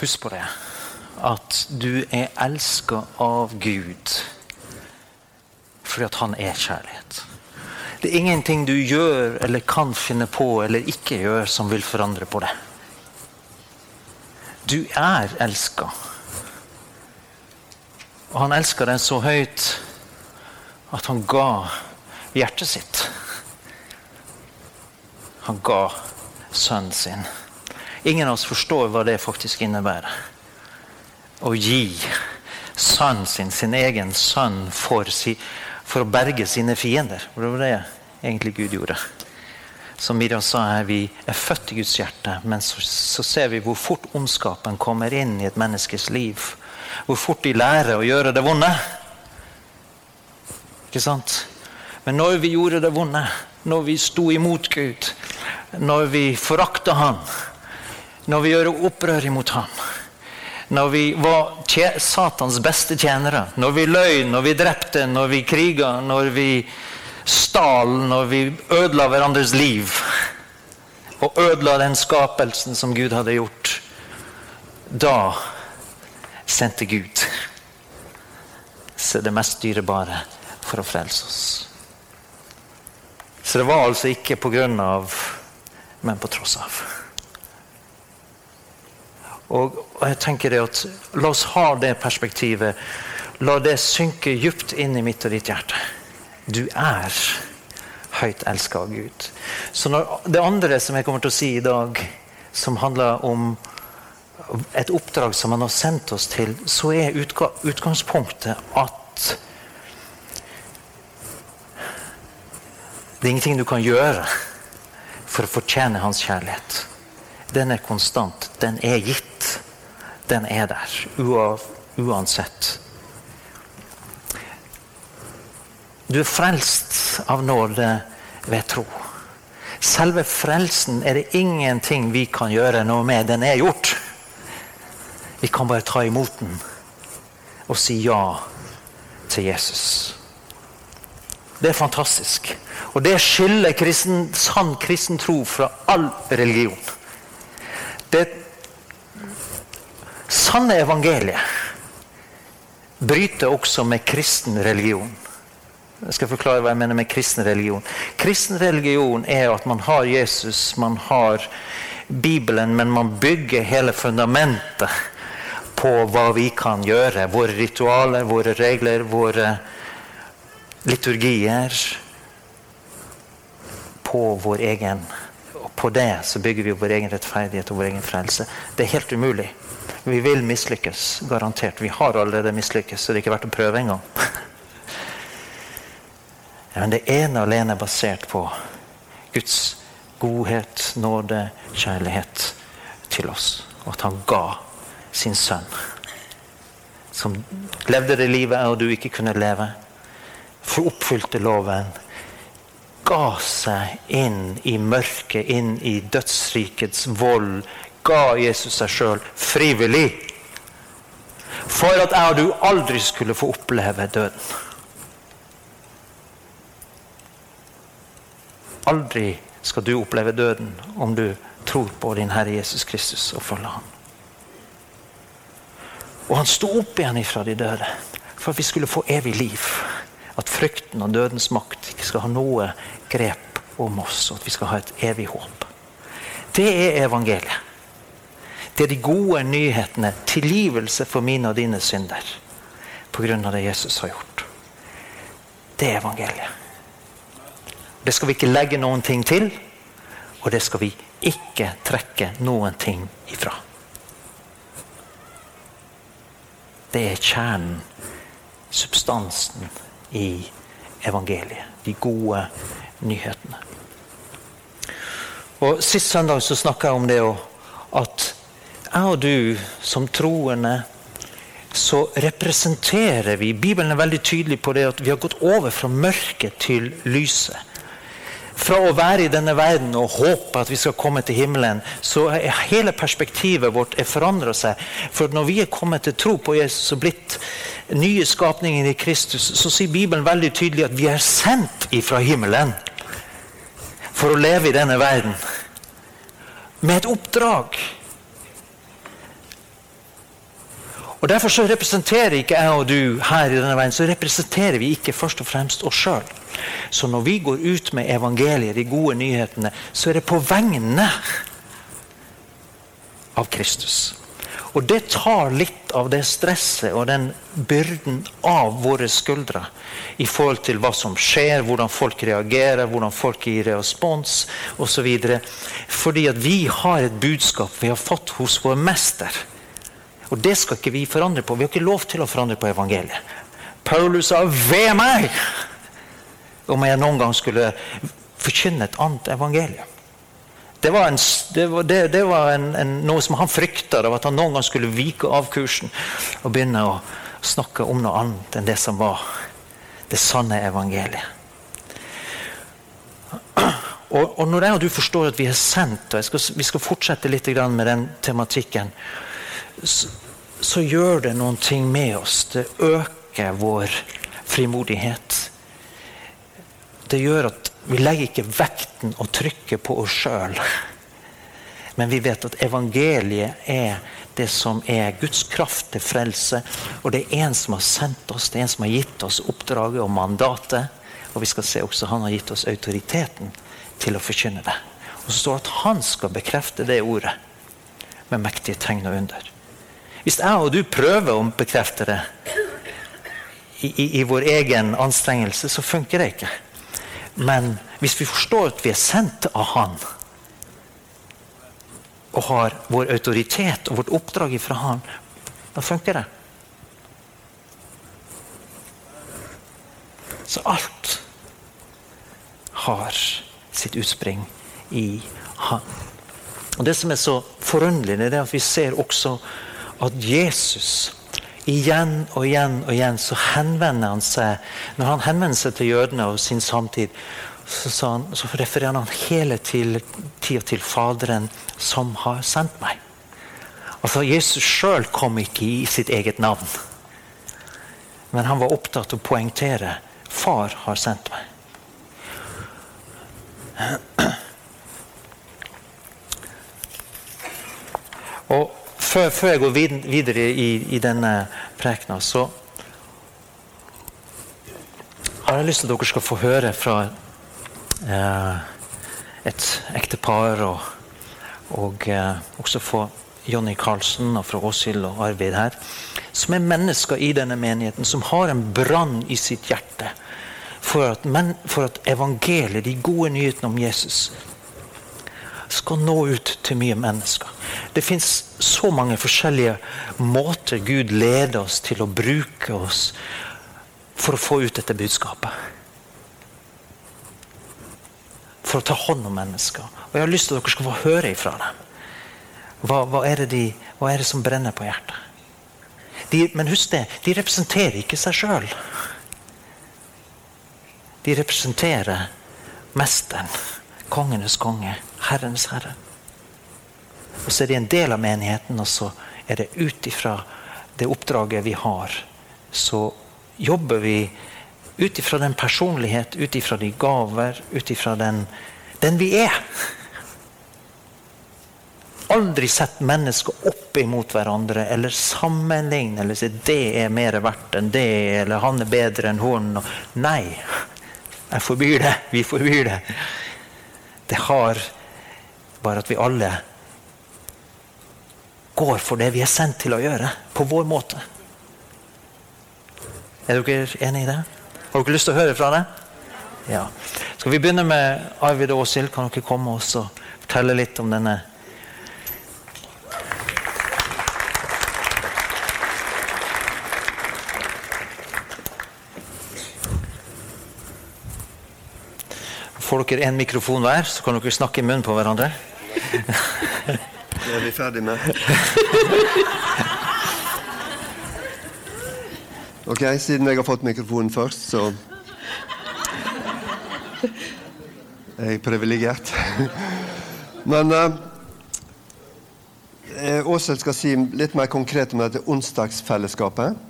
Husk på det. At du er elska av Gud fordi at han er kjærlighet. Det er ingenting du gjør eller kan finne på eller ikke gjør som vil forandre på det. Du er elska. Og han elska deg så høyt at han ga hjertet sitt. Han ga sønnen sin. Ingen av oss forstår hva det faktisk innebærer. Å gi sønnen sin, sin egen sønn, for, si, for å berge sine fiender. Det var det egentlig Gud gjorde. Som Miriam sa her, vi er født i Guds hjerte, men så, så ser vi hvor fort ondskapen kommer inn i et menneskes liv. Hvor fort de lærer å gjøre det vonde. Ikke sant? Men når vi gjorde det vonde, når vi sto imot Gud, når vi forakta Han, når vi gjør opprør imot ham, når vi var Satans beste tjenere, når vi løy, når vi drepte, når vi kriga, når vi stal, når vi ødela hverandres liv og ødela den skapelsen som Gud hadde gjort, da sendte Gud så det mest dyrebare for å frelse oss. Så det var altså ikke på grunn av, men på tross av. Og, og jeg tenker det at La oss ha det perspektivet. La det synke dypt inn i mitt og ditt hjerte. Du er høyt elska av Gud. Så det andre som jeg kommer til å si i dag, som handler om et oppdrag som han har sendt oss til, så er utgangspunktet at det er ingenting du kan gjøre for å fortjene hans kjærlighet. Den er konstant. Den er gitt. Den er der uansett. Du er frelst av nåde ved tro. Selve frelsen er det ingenting vi kan gjøre noe med. Den er gjort. Vi kan bare ta imot den og si ja til Jesus. Det er fantastisk. Og det skiller kristen, sann kristen tro fra all religion. Det sanne evangeliet bryter også med kristen religion. Jeg skal forklare hva jeg mener med kristen religion. Kristen religion er at man har Jesus, man har Bibelen, men man bygger hele fundamentet på hva vi kan gjøre. Våre ritualer, våre regler, våre liturgier. På vår egen Og på det så bygger vi vår egen rettferdighet og vår egen frelse. Det er helt umulig. Vi vil mislykkes, garantert. Vi har allerede mislykkes, så det er ikke verdt å prøve engang. Men det ene alene er basert på Guds godhet, nåde, kjærlighet til oss. Og at han ga sin sønn. Som levde det livet og du ikke kunne leve. For oppfylte loven. Ga seg inn i mørket, inn i dødsrikets vold. Ga Jesus seg sjøl frivillig. For at jeg og du aldri skulle få oppleve døden. Aldri skal du oppleve døden om du tror på din Herre Jesus Kristus og følger ham. Og han sto opp igjen ifra de døde for at vi skulle få evig liv. At frykten og dødens makt ikke skal ha noe grep om oss, og at vi skal ha et evig håp. Det er evangeliet. Det er de gode nyhetene. Tilgivelse for mine og dine synder pga. det Jesus har gjort. Det er evangeliet. Det skal vi ikke legge noen ting til, og det skal vi ikke trekke noen ting ifra. Det er kjernen, substansen, i evangeliet. De gode nyhetene. Og Sist søndag så snakka jeg om det at jeg og du som troende så representerer vi Bibelen er veldig tydelig på det at vi har gått over fra mørket til lyset fra å være i denne verden og håpe at vi skal komme til himmelen, så er hele perspektivet vårt er forandra seg. For når vi er kommet til tro på Jesus og blitt nye skapninger i Kristus, så sier Bibelen veldig tydelig at vi er sendt ifra himmelen for å leve i denne verden. Med et oppdrag. Og Derfor så representerer ikke jeg og du her i denne verden, så representerer vi ikke først og fremst oss sjøl. Så når vi går ut med evangeliet, de gode nyhetene, så er det på vegne av Kristus. Og det tar litt av det stresset og den byrden av våre skuldre i forhold til hva som skjer, hvordan folk reagerer, hvordan folk gir respons osv. Fordi at vi har et budskap vi har fått hos vår mester. Og det skal ikke vi forandre på. Vi har ikke lov til å forandre på evangeliet. Paulus sa 'ved meg' om jeg noen gang skulle forkynne et annet evangelium. Det var, en, det var, det, det var en, en, noe som han frykta, at han noen gang skulle vike av kursen og begynne å snakke om noe annet enn det som var det sanne evangeliet. Og, og når jeg og du forstår at vi er sendt, og skal, vi skal fortsette litt med den tematikken, så, så gjør det noen ting med oss. Det øker vår frimodighet. Det gjør at vi legger ikke vekten og trykket på oss sjøl. Men vi vet at evangeliet er det som er Guds kraft til frelse. Og det er en som har sendt oss, det er en som har gitt oss oppdraget og mandatet. Og vi skal se også han har gitt oss autoriteten til å forkynne det. Og så står det at han skal bekrefte det ordet med mektige tegn og under. Hvis jeg og du prøver å bekrefte det i, i, i vår egen anstrengelse, så funker det ikke. Men hvis vi forstår at vi er sendt av Han, og har vår autoritet og vårt oppdrag ifra Han, da funker det. Så alt har sitt utspring i Han. Og Det som er så forunderlig, er at vi ser også at Jesus Igjen og igjen og igjen så henvender han seg Når han henvender seg til jødene og sin samtid, så, han, så refererer han hele til, tida til Faderen som har sendt meg. Altså Jesus sjøl kom ikke i sitt eget navn. Men han var opptatt av å poengtere far har sendt meg. Og før, før, jeg går videre i, i denne prekena, så har jeg lyst til at dere skal få høre fra eh, et ektepar, og, og eh, også få Jonny Karlsen og fra Åshild og Arvid her, som er mennesker i denne menigheten, som har en brann i sitt hjerte for at, men, for at evangeliet, de gode nyhetene om Jesus, skal nå ut til mye mennesker. Det fins så mange forskjellige måter Gud leder oss til å bruke oss for å få ut dette budskapet. For å ta hånd om mennesker. Og Jeg har lyst til at dere skal få høre ifra dem. Hva, hva, er, de, hva er det som brenner på hjertet? De, men husk det, de representerer ikke seg sjøl. De representerer Mesteren, kongenes konge, Herrenes herre. Og så er de en del av menigheten, og så er det ut ifra det oppdraget vi har, så jobber vi ut ifra den personlighet, ut ifra de gaver, ut ifra den, den vi er. Aldri sett mennesker opp imot hverandre eller sammenligne eller si det er mer verdt enn det, eller han er bedre enn hun. Nei, jeg forbyr det. Vi forbyr det. Det har bare at vi alle går for det vi er sendt til å gjøre, på vår måte. Er dere enig i det? Har dere lyst til å høre fra det? Ja. Skal vi begynne med Arvid og Åshild? Kan dere komme og fortelle litt om denne Får dere en mikrofon hver, så kan dere snakke i munnen på hverandre. Det er vi ferdig med. Ok, siden jeg har fått mikrofonen først, så er jeg privilegert. Men eh, Åshild skal si litt mer konkret om dette onsdagsfellesskapet,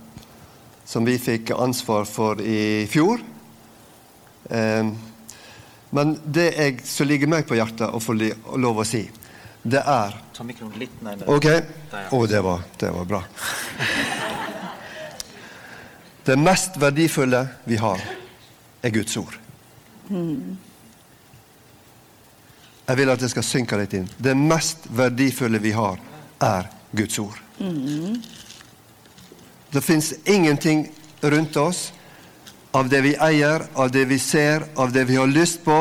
som vi fikk ansvar for i fjor. Uh, men det jeg, som ligger meg på hjertet å få lov å si, det er Ta mikroen litt nærmere. Ok. Å, oh, det, det var bra. Det mest verdifulle vi har, er Guds ord. Jeg vil at det skal synke litt inn. Det mest verdifulle vi har, er Guds ord. Det fins ingenting rundt oss av det vi eier, av det vi ser, av det vi har lyst på,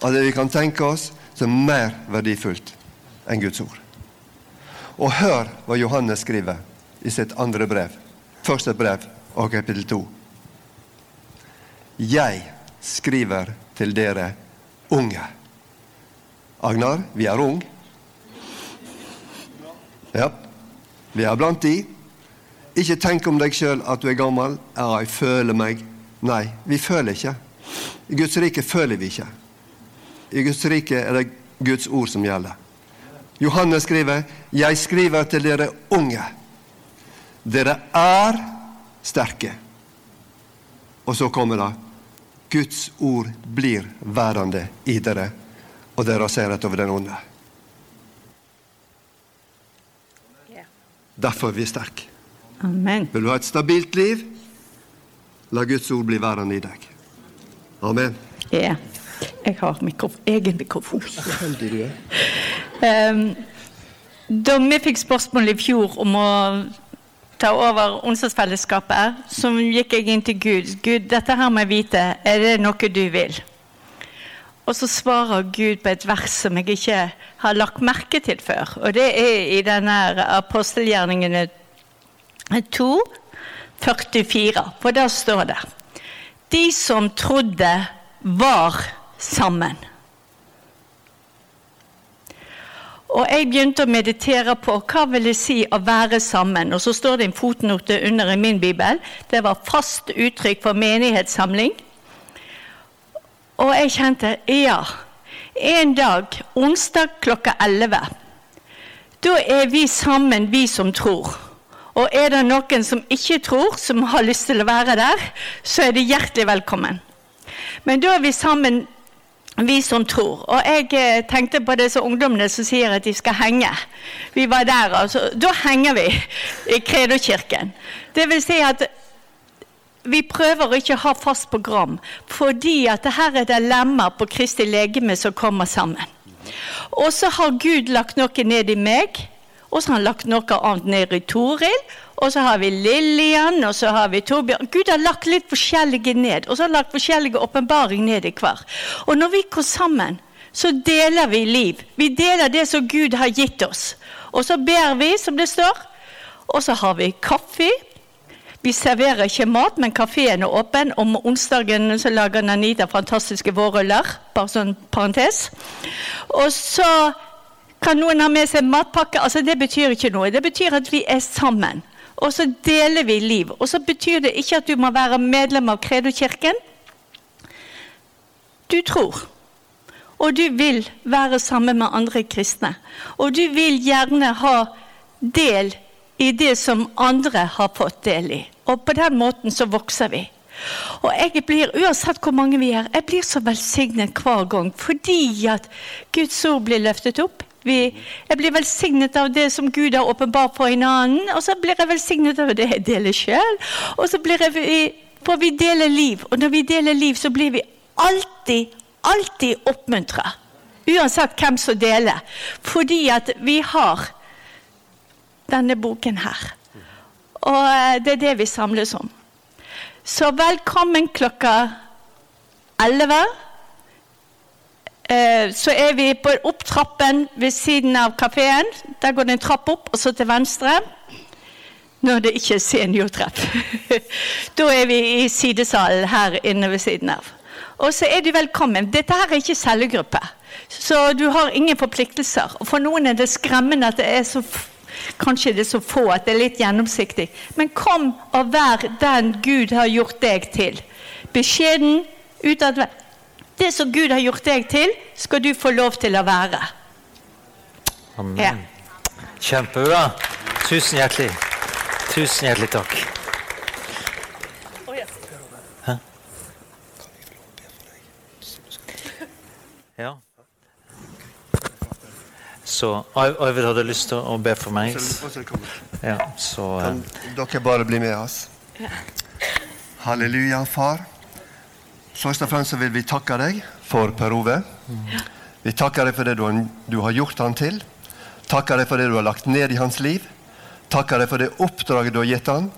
av det vi kan tenke oss, som er mer verdifullt enn Guds ord. Og hør hva Johannes skriver i sitt andre brev. Første brev og kapittel to. Jeg skriver til dere unge. Agnar, vi er unge. Ja, vi er blant de. Ikke tenk om deg sjøl at du er gammel. Ja, jeg føler meg. Nei, vi føler ikke. I Guds rike føler vi ikke. I Guds rike er det Guds ord som gjelder. Johannes skriver, 'Jeg skriver til dere unge'. Dere er sterke. Og så kommer det Guds ord blir værende i dere, og dere raserer over den onde. Derfor er vi sterke. Amen. Vil du ha et stabilt liv? La Guds ord bli værende i deg. Amen. Ja. Jeg har mikrof egen mikrofon. Heldig du er. Um, da vi fikk spørsmål i fjor om å ta over onsdagsfellesskapet, så gikk jeg inn til Gud. Gud, dette her må jeg vite. Er det noe du vil? Og så svarer Gud på et vers som jeg ikke har lagt merke til før. Og det er i denne apostelgjerningene 2, 44. For der står det De som trodde, var sammen. Og jeg begynte å meditere på hva vil det si å være sammen. Og så står det en fotnote under i min bibel. Det var fast uttrykk for menighetssamling. Og jeg kjente ja. En dag, onsdag klokka 11, da er vi sammen, vi som tror. Og er det noen som ikke tror, som har lyst til å være der, så er de hjertelig velkommen. Men da er vi sammen, vi som tror. Og jeg eh, tenkte på disse ungdommene som sier at de skal henge. Vi var der, altså. Da henger vi i Kredokirken. Det vil si at vi prøver ikke å ha fast program, fordi at her er det lemmer på Kristi legeme som kommer sammen. Og så har Gud lagt noe ned i meg, og så har han lagt noe annet ned i Toril. Og så har vi Lillian, og så har vi Torbjørn. Gud har lagt litt forskjellige ned, og så har han lagt forskjellige åpenbaring ned i hver. Og når vi går sammen, så deler vi liv. Vi deler det som Gud har gitt oss. Og så ber vi, som det står. Og så har vi kaffe. Vi serverer ikke mat, men kafeen er åpen. Om onsdagen så lager Nanita fantastiske vårruller. Bare sånn parentes. Og så kan noen ha med seg matpakke. Altså, det betyr ikke noe. Det betyr at vi er sammen. Og så deler vi liv. Og så betyr det ikke at du må være medlem av Kredokirken. Du tror. Og du vil være sammen med andre kristne. Og du vil gjerne ha del i det som andre har fått del i. Og på den måten så vokser vi. Og jeg blir, uansett hvor mange vi er, jeg blir så velsignet hver gang fordi at Guds ord blir løftet opp. Vi, jeg blir velsignet av det som Gud har åpenbart for en annen, og så blir jeg velsignet av det jeg deler sjøl. Og så blir jeg, for vi deler liv, og når vi deler liv, så blir vi alltid, alltid oppmuntra. Uansett hvem som deler. Fordi at vi har denne boken her. Og eh, det er det vi samles om. Så velkommen klokka 11. Eh, så er vi på opp trappen ved siden av kafeen. Der går det en trapp opp, og så til venstre. Når det ikke er seniortreff. da er vi i sidesalen her inne ved siden av. Og så er du velkommen. Dette her er ikke cellegruppe, så du har ingen forpliktelser. Og for noen er det skremmende at det er så Kanskje det er så få at det er litt gjennomsiktig. Men kom og vær den Gud har gjort deg til. Beskjeden, utadvendt. Det som Gud har gjort deg til, skal du få lov til å være. Amen. Ja. Kjempebra. Tusen hjertelig. Tusen hjertelig takk. Hæ? Ja. Så Øy- Øyvind hadde lyst til å be for meg. Ja, så eh, Kan dere bare bli med oss? Halleluja, far. Først og fremst vil vi takke deg for Per Ove. Vi takker deg for det du har, gjort han til. Takker deg for det du har lagt ned i hans liv. Takker deg for det oppdraget du har gitt han.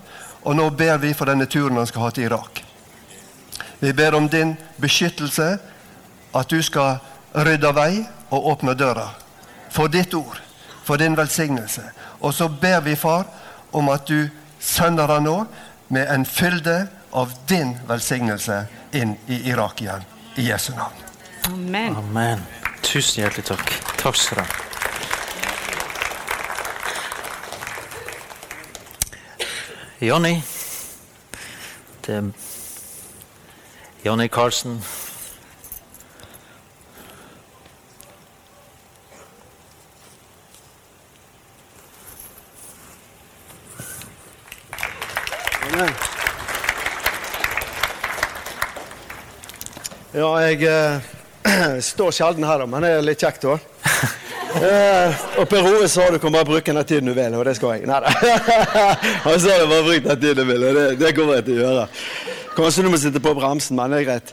Og nå ber vi for denne turen han skal ha til Irak. Vi ber om din beskyttelse, at du skal rydde vei og åpne døra for ditt ord, for din velsignelse. Og så ber vi, far, om at du sender han nå med en fylde av din velsignelse inn i Irak igjen. I Jesu navn. Amen. Amen. Tusen hjertelig takk. Takk skal du ha. Jonny. Det er Jonny Karlsen. Amen. Ja, jeg eh, står sjelden her, da, men det er litt kjekt òg. Eh, og Per Ove sa du kan bare bruke den tiden du vil, og det skal jeg. Nei da. Han sa du bare bruk den tiden du vil, og det, det kommer jeg til å gjøre. Kanskje du må sitte på bremsen, men det er greit.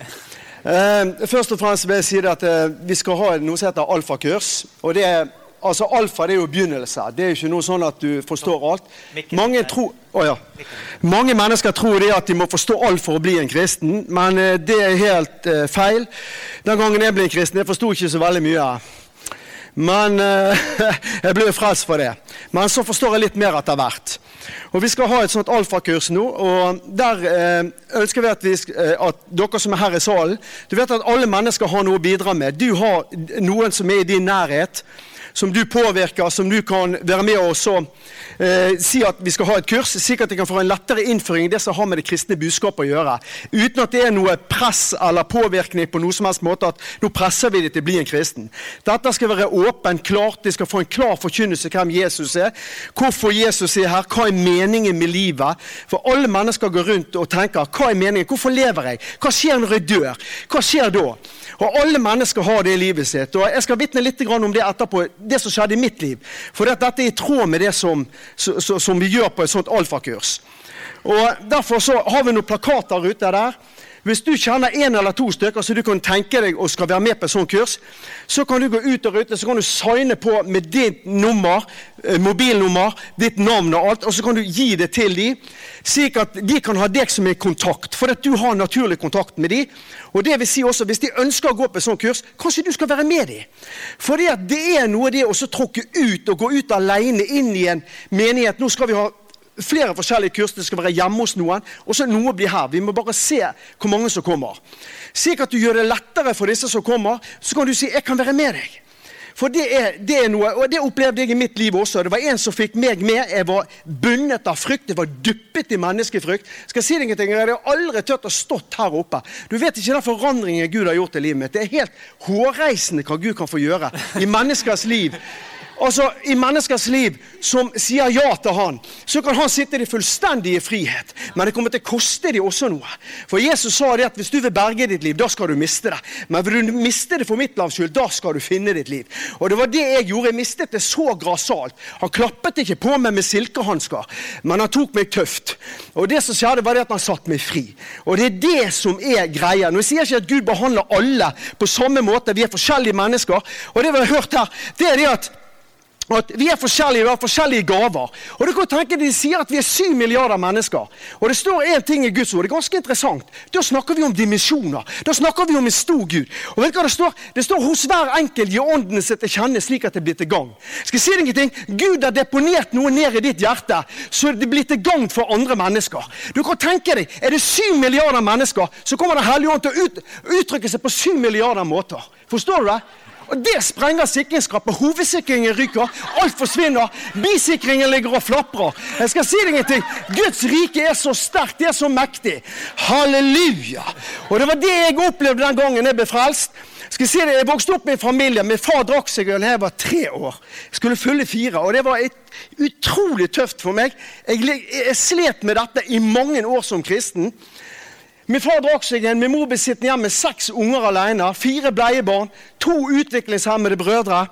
Eh, først og fremst vil jeg si at eh, vi skal ha noe som heter alfakurs. Og det er, altså Alfa det er jo begynnelse. Det er jo ikke noe sånn at du forstår alt. Mange, tro, oh ja. Mange mennesker tror det at de må forstå alt for å bli en kristen, men eh, det er helt uh, feil. Den gangen jeg ble en kristen, jeg forsto ikke så veldig mye. Men uh, jeg ble frelst for det. Men så forstår jeg litt mer etter hvert. Og Vi skal ha et sånt alfakurs nå. og Der eh, ønsker vi at, vi, at dere som er her i salen Du vet at alle mennesker har noe å bidra med. Du har noen som er i din nærhet, som du påvirker, som du kan være med og så eh, si at vi skal ha et kurs, slik at de kan få en lettere innføring i det som har med det kristne budskapet å gjøre. Uten at det er noe press eller påvirkning på noe som helst måte at nå presser vi dem til å bli en kristen. Dette skal være åpent, klart, de skal få en klar forkynnelse hvem Jesus er, hvorfor Jesus er her, hva er meningen med livet. For alle mennesker går rundt og tenker hva er meningen, hvorfor lever jeg, hva skjer når jeg dør, hva skjer da? Og alle mennesker har det i livet sitt. Og jeg skal vitne litt om det etterpå, det som skjedde i mitt liv. For dette er i tråd med det som, som vi gjør på et sånt alfakurs. Og Derfor så har vi noen plakater ute der. Hvis du kjenner en eller to stykker så du kan tenke deg og skal være med på et sånt kurs, så kan du gå ut og rute, så kan du signe på med ditt nummer, eh, mobilnummer, ditt navn og alt, og så kan du gi det til dem, slik at de kan ha deg som en kontakt, for at du har naturlig kontakt med dem. Og det vil si også, Hvis de ønsker å gå på et sånt kurs, kanskje du skal være med dem. At det er noe det å tråkke ut og gå ut alene inn i en menighet. Nå skal vi ha flere forskjellige kurs. Det skal være hjemme hos noen, og så noe blir her. Vi må bare se hvor mange som kommer. Slik at du gjør det lettere for disse som kommer, så kan du si 'jeg kan være med deg'. For det er, det er noe, og det opplevde jeg i mitt liv også. Det var en som fikk meg med. Jeg var bundet av frykt. Jeg var dyppet i menneskefrykt. Skal jeg si deg en ting? Jeg hadde aldri tørt å stått her oppe. Du vet ikke den forandringen Gud har gjort i livet mitt. Det er helt hårreisende hva Gud kan få gjøre i menneskers liv. Altså, I menneskers liv som sier ja til han, så kan han sitte i fullstendige frihet. Men det kommer til å koste dem også noe. For Jesus sa det at hvis du vil berge ditt liv, da skal du miste det. Men vil du miste det for mitt navns skyld, da skal du finne ditt liv. Og det var det jeg gjorde. Jeg mistet det så grassat. Han klappet ikke på meg med silkehansker, men han tok meg tøft. Og det som skjedde, var det at han satte meg fri. Og det er det som er greia. Nå sier jeg ikke at Gud behandler alle på samme måte. Vi er forskjellige mennesker. Og det vi har hørt her, det er det at at Vi er forskjellige, vi har forskjellige gaver. Og du kan tenke De sier at vi er syv milliarder mennesker. Og Det står én ting i Guds ord. Det er ganske interessant. Da snakker vi om dimensjoner. Da snakker vi om en stor Gud. Og vet du hva Det står Det står hos hver enkelt gir åndene seg til kjenne slik at det blir til gagn. Skal jeg si deg en ting? Gud har deponert noe ned i ditt hjerte, så det blir til gagn for andre mennesker. Du kan tenke deg, Er det syv milliarder mennesker, så kommer Den hellige ånd til å ut, uttrykke seg på syv milliarder måter. Forstår du det? Og Det sprenger sikringsskapet. Hovedsikringen ryker. Alt forsvinner. Bisikringen ligger og flaprer. Jeg skal si deg en ting. Guds rike er så sterkt, det er så mektig. Halleluja. Og Det var det jeg opplevde den gangen jeg ble frelst. Skal Jeg si det, jeg vokste opp med en familie. Min far drakk seg øl da jeg var tre år. Jeg skulle fylle fire. og Det var et, utrolig tøft for meg. Jeg, jeg slet med dette i mange år som kristen. Min far drakk seg en med mor ble sittende hjemme med seks unger alene. Fire bleiebarn, to utviklingshemmede brødre.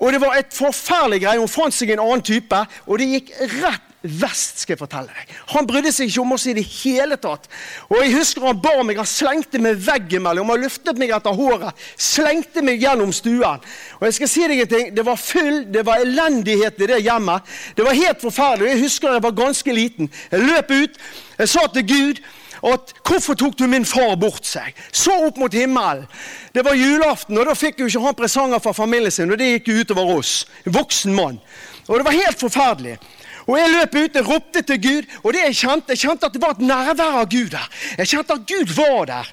Og det var et forferdelig greie. Hun fant seg en annen type, og det gikk rett vest. skal jeg fortelle deg. Han brydde seg ikke om oss i det hele tatt. Og jeg husker han bar meg, han slengte meg veggimellom, han løftet meg etter håret, slengte meg gjennom stuen. Og jeg skal si deg en ting, Det var full, det var elendighet i det hjemmet. Det var helt forferdelig. Jeg husker jeg var ganske liten. Jeg løp ut, jeg sa til Gud at 'Hvorfor tok du min far bort seg?' Så opp mot himmelen. Det var julaften, og da fikk jo ikke han presanger fra familien sin. Og det gikk jo utover oss. En voksen mann. Og det var helt forferdelig. Og Jeg løp ut og ropte til Gud, og det jeg kjente, jeg kjente at det var et nærvær av Gud der. Jeg kjente at Gud var der.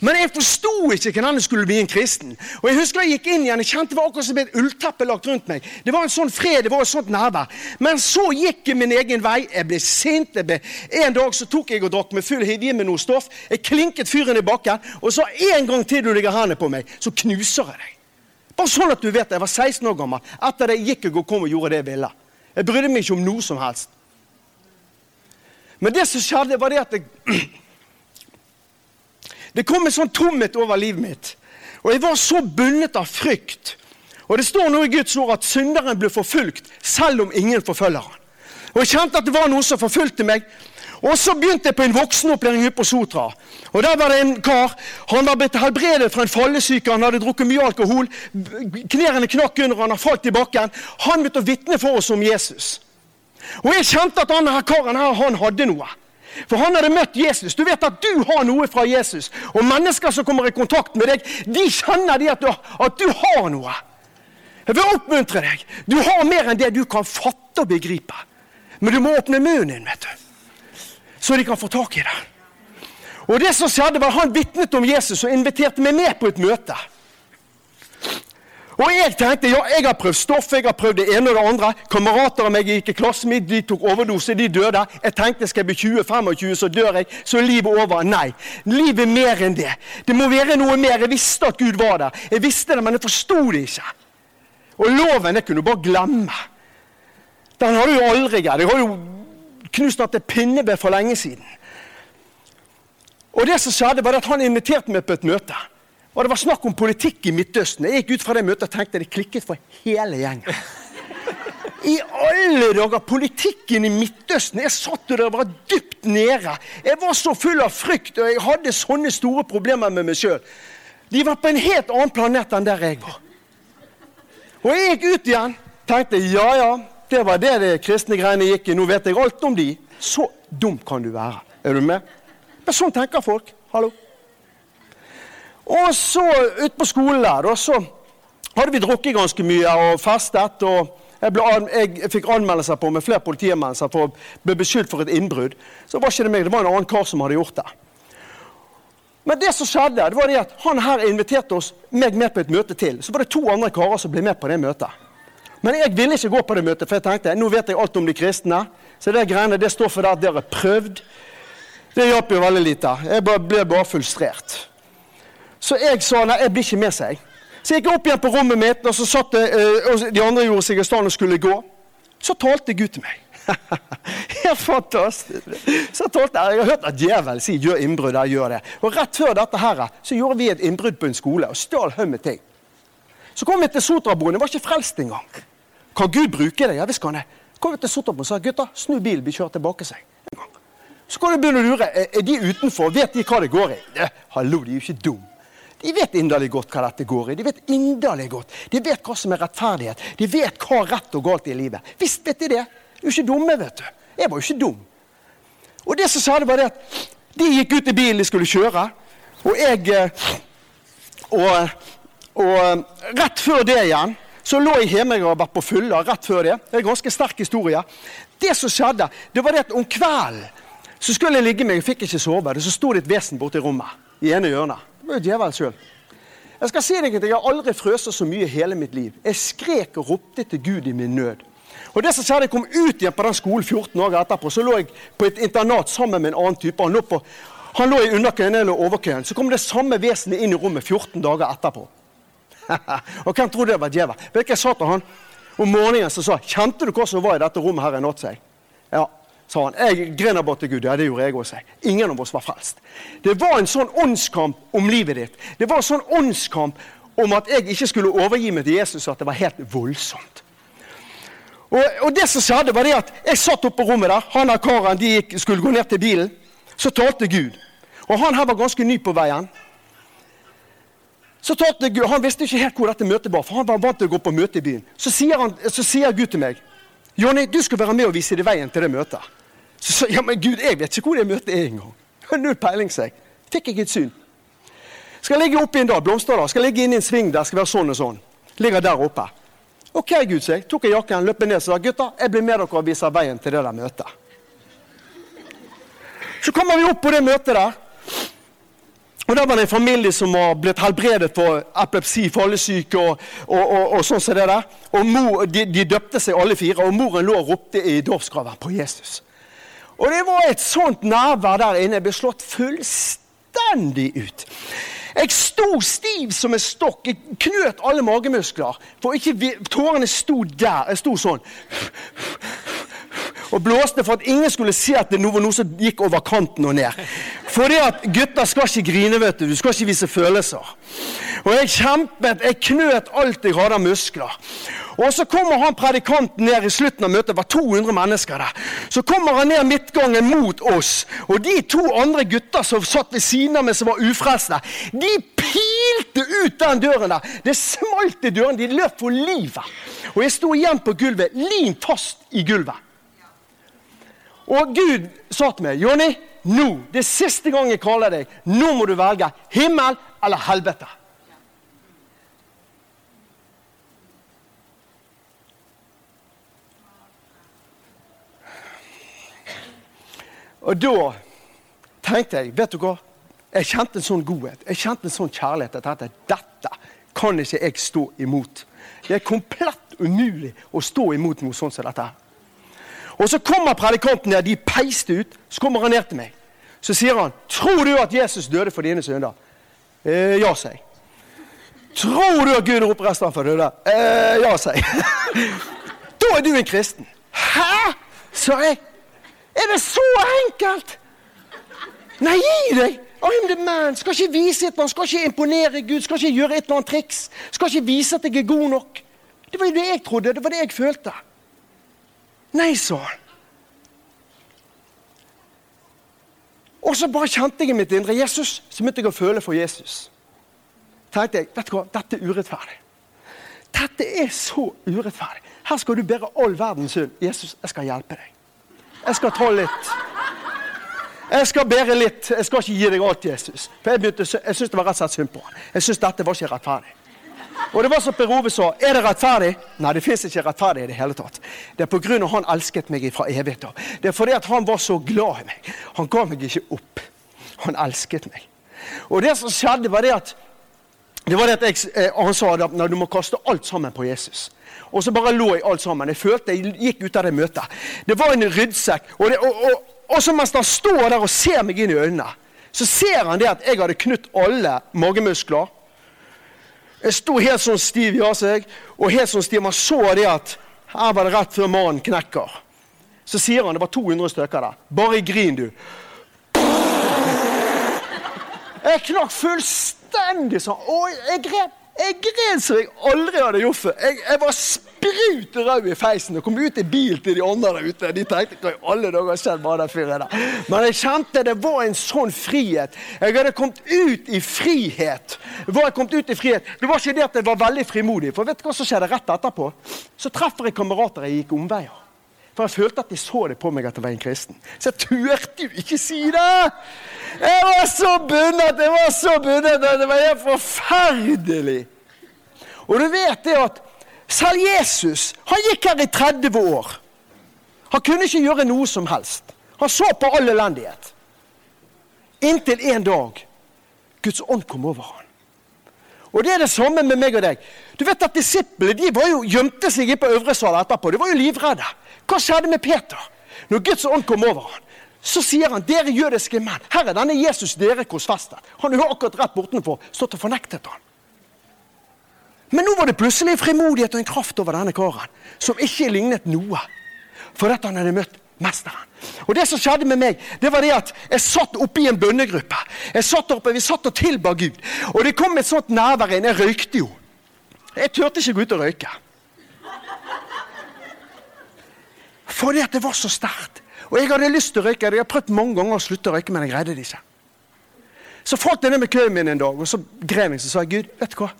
Men jeg forsto ikke hvordan jeg skulle bli en kristen. Og Jeg husker jeg gikk inn igjen, jeg kjente det var akkurat som et ullteppe lagt rundt meg. Det var en sånn fred, det var et sånt nærvær. Men så gikk jeg min egen vei. Jeg ble sint. Jeg ble... En dag så tok jeg og drakk med full hivje med noe stoff. Jeg klinket fyren i bakken, og så en gang til du legger hendene på meg, så knuser jeg deg. Bare sånn at du vet det. Jeg var 16 år gammel. Etter det gikk jeg og kom og gjorde det jeg ville. Jeg brydde meg ikke om noe som helst. Men det som skjedde, var det at jeg Det kom en sånn tomhet over livet mitt. Og jeg var så bundet av frykt. Og det står nå i Guds ord at synderen ble forfulgt selv om ingen forfølger han. Og jeg kjente at det var noen som forfulgte meg. Og så begynte jeg på en voksenopplæring ute på Sotra. Og Der var det en kar. Han var blitt helbredet fra en fallesyke. Han hadde drukket mye alkohol. Knærne knakk under han har falt i bakken. Han begynte å vitne for oss om Jesus. Og jeg kjente at denne karen her, han hadde noe. For han hadde møtt Jesus. Du vet at du har noe fra Jesus. Og mennesker som kommer i kontakt med deg, de kjenner de at, du, at du har noe. Jeg vil oppmuntre deg. Du har mer enn det du kan fatte og begripe. Men du må åpne munnen din, vet du. Så de kan få tak i det. Og det som skjedde var Han vitnet om Jesus og inviterte meg med på et møte. Og jeg tenkte ja, jeg har prøvd stoff, jeg har prøvd det ene og det andre. Kamerater av meg gikk i klassen min, de tok overdose, de døde. Jeg tenkte skal jeg bli 20-25, så dør jeg. Så er livet over. Nei. Livet er mer enn det. Det må være noe mer. Jeg visste at Gud var der. Jeg visste det, men jeg forsto det ikke. Og loven jeg kunne bare glemme. Den har du jo aldri greid. Jeg har jo knust at det pinneved for lenge siden. Og det som skjedde var at Han inviterte meg på et møte. Og Det var snakk om politikk i Midtøsten. Jeg gikk ut fra det møtet og tenkte det klikket for hele gjengen. I alle dager! Politikken i Midtøsten! Jeg satt der og var dypt nede. Jeg var så full av frykt, og jeg hadde sånne store problemer med meg sjøl. De var på en helt annen planet enn der jeg var. Og jeg gikk ut igjen. Tenkte ja, ja, det var det det kristne greiene gikk i. Nå vet jeg alt om de. Så dum kan du være. Er du med? Men sånn tenker folk. Hallo. Og så ute på skolen der, og så hadde vi drukket ganske mye og festet. og jeg, ble, jeg, fikk anmeldelser på med flere politianmeldelser for å bli beskyldt for et innbrudd. Så var ikke det meg, det var en annen kar som hadde gjort det. Men det som skjedde, det var det at han her inviterte oss, meg med på et møte til. Så var det to andre karer som ble med på det møtet. Men jeg ville ikke gå på det møtet, for jeg tenkte nå vet jeg alt om de kristne. Så det greiene, det står det at dere prøvd. Det hjalp jo veldig lite. Jeg ble bare frustrert. Så jeg sa nei, jeg blir ikke med seg. Så jeg gikk opp igjen på rommet mitt, og så satt det, eh, og de andre gjorde seg i stand og skulle gå. Så talte Gud til meg. Helt fantastisk. Så talte jeg, jeg har hørt at djevelen sier 'gjør innbrudd'. Jeg gjør det. Og Rett før dette her, så gjorde vi et innbrudd på en skole og stjal haug med ting. Så kom vi til Sotraboen. Jeg var ikke frelst engang. Kan Gud bruke det? Ja visst kan det. Kom vi til Sotraboen og sa gutta, snu bilen, vi kjører tilbake seg. Så kan du begynne å lure. Er de utenfor? Vet de hva det går i? Ja, hallo, de er jo ikke dumme. De vet inderlig godt hva dette går i. De vet inderlig godt. De vet hva som er rettferdighet. De vet hva er rett og galt i livet. Visst vet de det. De er jo ikke dumme, vet du. Jeg var jo ikke dum. Og det som sa det, var det at de gikk ut i bilen de skulle kjøre, og jeg eh, Og, og eh, rett før det igjen så lå jeg hjemme og var på fylla rett før det. Det er en ganske sterk historie. Det som skjedde, det var det at om kvelden så skulle jeg ligge meg, jeg fikk ikke sove. Så sto det et vesen borti rommet. i ene hjørnet. Var jo djevelen sjøl. Jeg skal si deg at jeg har aldri frøst så mye i hele mitt liv. Jeg skrek og ropte til Gud i min nød. Og det som skjedde, Jeg kom ut igjen på den skolen 14 år etterpå. Så lå jeg på et internat sammen med en annen type. Han lå, på, han lå i underkøyen eller overkøyen. Så kom det samme vesenet inn i rommet 14 dager etterpå. og hvem trodde det var djevel? Vet du hva jeg sa til han? Om morgenen så sa Kjente du hva som var i dette rommet her i natt? Ja, sa han. Jeg griner bare til Gud. Ja, det gjorde jeg også. Ingen av oss var frelst. Det var en sånn åndskamp om livet ditt. Det var en sånn åndskamp om at jeg ikke skulle overgi meg til Jesus, at det var helt voldsomt. Og, og det som skjedde, var det at jeg satt oppe på rommet der. Han og karen de gikk, skulle gå ned til bilen. Så talte Gud. Og han her var ganske ny på veien. Så talte Gud, Han visste ikke helt hvor dette møtet var, for han var vant til å gå på møte i byen. Så sier, han, så sier Gud til meg Jonny, du skal være med og vise deg veien til det møtet. Så sa ja, men Gud, jeg vet ikke hvor det møtet er engang. Null peiling, seg. Fikk jeg et syn. Skal ligge oppi en dal, Blomsterdal. Skal ligge inne i en sving der. Skal være sånn og sånn. Ligger der oppe. Ok, Gud, sa jeg. Tok jeg jakken, løp ned og sa gutta, jeg blir med dere og viser veien til det der møtet. Så kommer vi opp på det møtet der. Og Der var det en familie som var blitt helbredet for epilepsi, fallesyke og, og, og, og, sånn som det der. Og mor, de, de, døpte seg alle fire, og moren lå og ropte i dåpsgraven på Jesus. Og det var et sånt nærvær der inne. Jeg ble slått fullstendig ut. Jeg sto stiv som en stokk. Jeg knøt alle magemuskler. For ikke Tårene sto der. Jeg sto sånn og blåste for at ingen skulle se at det var noe som gikk over kanten og ned. Fordi at gutter skal ikke grine, vet du. Du skal ikke vise følelser. Og jeg kjempet, jeg knøt alt jeg hadde av muskler. Og så kommer han predikanten ned i slutten av møtet. Det var 200 mennesker der. Så kommer han ned midtgangen mot oss. Og de to andre gutter som satt ved siden av meg, som var ufrelste, de pilte ut den døren der. Det smalt i døren. De løp for livet. Og jeg sto igjen på gulvet, limt fast i gulvet. Og Gud sa til meg, 'Jonny, nå, det er siste gang jeg kaller deg. Nå må du velge himmel eller helvete.' Og da tenkte jeg Vet du hva? Jeg kjente en sånn godhet, jeg kjente en sånn kjærlighet. at dette kan ikke jeg stå imot. Det er komplett umulig å stå imot noe sånt som dette. Og Så kommer predikanten der, de peiste ut. Så kommer han ned til meg. Så sier han, 'Tror du at Jesus døde for dine synder?' Eh, ja, sier jeg. 'Tror du at Gud oppreiste ham for døde?' Eh, ja, sier jeg. da er du en kristen. 'Hæ?' sa jeg. 'Er det så enkelt?' Nei, gi deg! I'm the man. Skal ikke vise et eller annet, skal ikke imponere Gud, skal ikke gjøre et eller annet triks. Skal ikke vise at jeg er god nok. Det var jo det jeg trodde, det var det jeg følte. Nei, sa han. Og så bare kjente jeg i mitt indre Jesus, så begynte jeg å føle for Jesus. tenkte jeg, vet du hva, Dette er urettferdig. Dette er så urettferdig. Her skal du bære all verdens synd. Jesus, jeg skal hjelpe deg. Jeg skal ta litt. Jeg skal bære litt. Jeg skal ikke gi deg alt, Jesus. For Jeg, begynte, jeg syntes det var rett og slett synd på ham. Jeg syntes dette var ikke rettferdig. Og det var som Per Ove sa, er det rettferdig? Nei, det fins ikke rettferdig i det hele tatt. Det er pga. han elsket meg fra evighet av. Det er fordi at han var så glad i meg. Han ga meg ikke opp. Han elsket meg. Og det som skjedde, var det at, det var det at jeg, eh, han sa at du må kaste alt sammen på Jesus. Og så bare lå jeg alt sammen. Jeg følte jeg gikk ut av det møtet. Det var en ryddsekk. Og, og, og, og så mens han står der og ser meg inn i øynene, så ser han det at jeg hadde knytt alle magemuskler. Jeg sto helt sånn stiv i seg, og helt sånn stiv. Man så det at her var det rett før mannen knekker. Så sier han det var 200 stykker der. Bare grin, du. Jeg knakk fullstendig sånn. Og jeg grep jeg gren som jeg aldri hadde gjort før. Jeg, jeg var sprut rød i feisen og kom ut i bil til de andre der ute. De tenkte hva i alle dager skjedde med den fyren der. Men jeg kjente det var en sånn frihet. Jeg hadde kommet ut i frihet. Var jeg kommet ut i frihet? Det var ikke det at jeg var veldig frimodig. For vet du hva som skjedde rett etterpå? Så treffer jeg kamerater jeg gikk omveier. For jeg følte at de så det på meg at jeg var en kristen. Så jeg turte jo ikke si det! Jeg var så bundet! Jeg var så bundet det var helt forferdelig! Og du vet det at selv Jesus han gikk her i 30 år. Han kunne ikke gjøre noe som helst. Han så på all elendighet. Inntil en dag Guds ånd kom over ham. Og det er det samme med meg og deg. Du vet at Disiplene de var jo, gjemte seg på øvre sal etterpå. De var jo livredde. Hva skjedde med Peter? Når Guds ånd kom over ham, så sier han dere jødiske menn, her er denne Jesus dere korsfestet. Han er jo akkurat rett bortenfor stått og fornektet han. Men nå var det plutselig en frimodighet og en kraft over denne karen som ikke lignet noe. For dette han hadde møtt mesteren. Og det som skjedde med meg, det var det at jeg satt oppe i en bønnegruppe. Jeg satt oppe, Vi satt og tilba Gud. Og det kom et sånt nærvær inn. Jeg røykte jo. Jeg turte ikke gå ut og røyke. Fordi at det var så sterkt. Og jeg hadde lyst til å røyke. Jeg har prøvd mange ganger å slutte å røyke, men jeg greide det ikke. Så falt jeg ned med køen min en dag, og så grev jeg så sa jeg, Gud, vet du hva?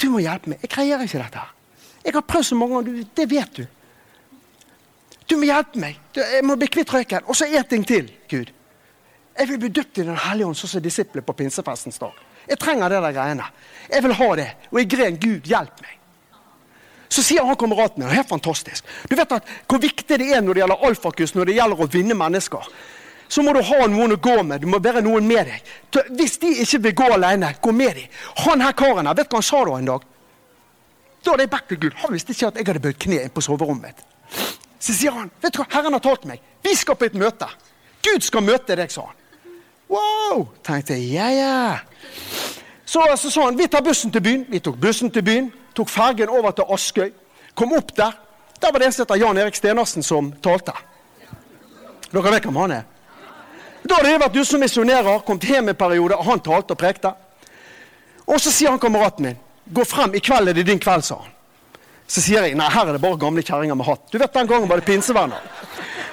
Du må hjelpe meg. Jeg greier ikke dette. Jeg har prøvd så mange ganger. Det vet du. Du må hjelpe meg. Jeg må bli kvitt røyken. Og så én ting til, Gud. Jeg vil bli døpt i Den hellige ånd, sånn som disiplene på pinsefestens dag. Jeg trenger det der greiene. Jeg vil ha det. Og jeg gren Gud, hjelp meg. Så sier han kameraten min, er fantastisk Du vet at hvor viktig det er når det gjelder alfakus, når det gjelder å vinne mennesker. Så må du ha noen å gå med. Du må være noen med deg. Hvis de ikke vil gå alene, gå med dem. Han her karen her, vet du hva han sa da en dag? Da hadde jeg bedt til Gud. Han visste ikke at jeg hadde bøyd kne inn på soverommet. Så sier han, vet du hva, Herren har talt meg. Vi skal på et møte. Gud skal møte deg, sa han. Wow! tenkte jeg. Ja, ja. Så sa han vi tar bussen til byen. Vi tok bussen til byen. Tok fergen over til Askøy. Kom opp der. Der var det en som heter Jan Erik Stenersen som talte. Dere vet hvem han er? Da hadde jeg vært ute som misjonerer, kommet hjem en periode, og han talte og prekte. Og så sier han kameraten min Gå frem, i kveld er det din kveld, sa han. Så sier jeg nei, her er det bare gamle kjerringer med hatt. Du vet Den gangen var det pinsevenner.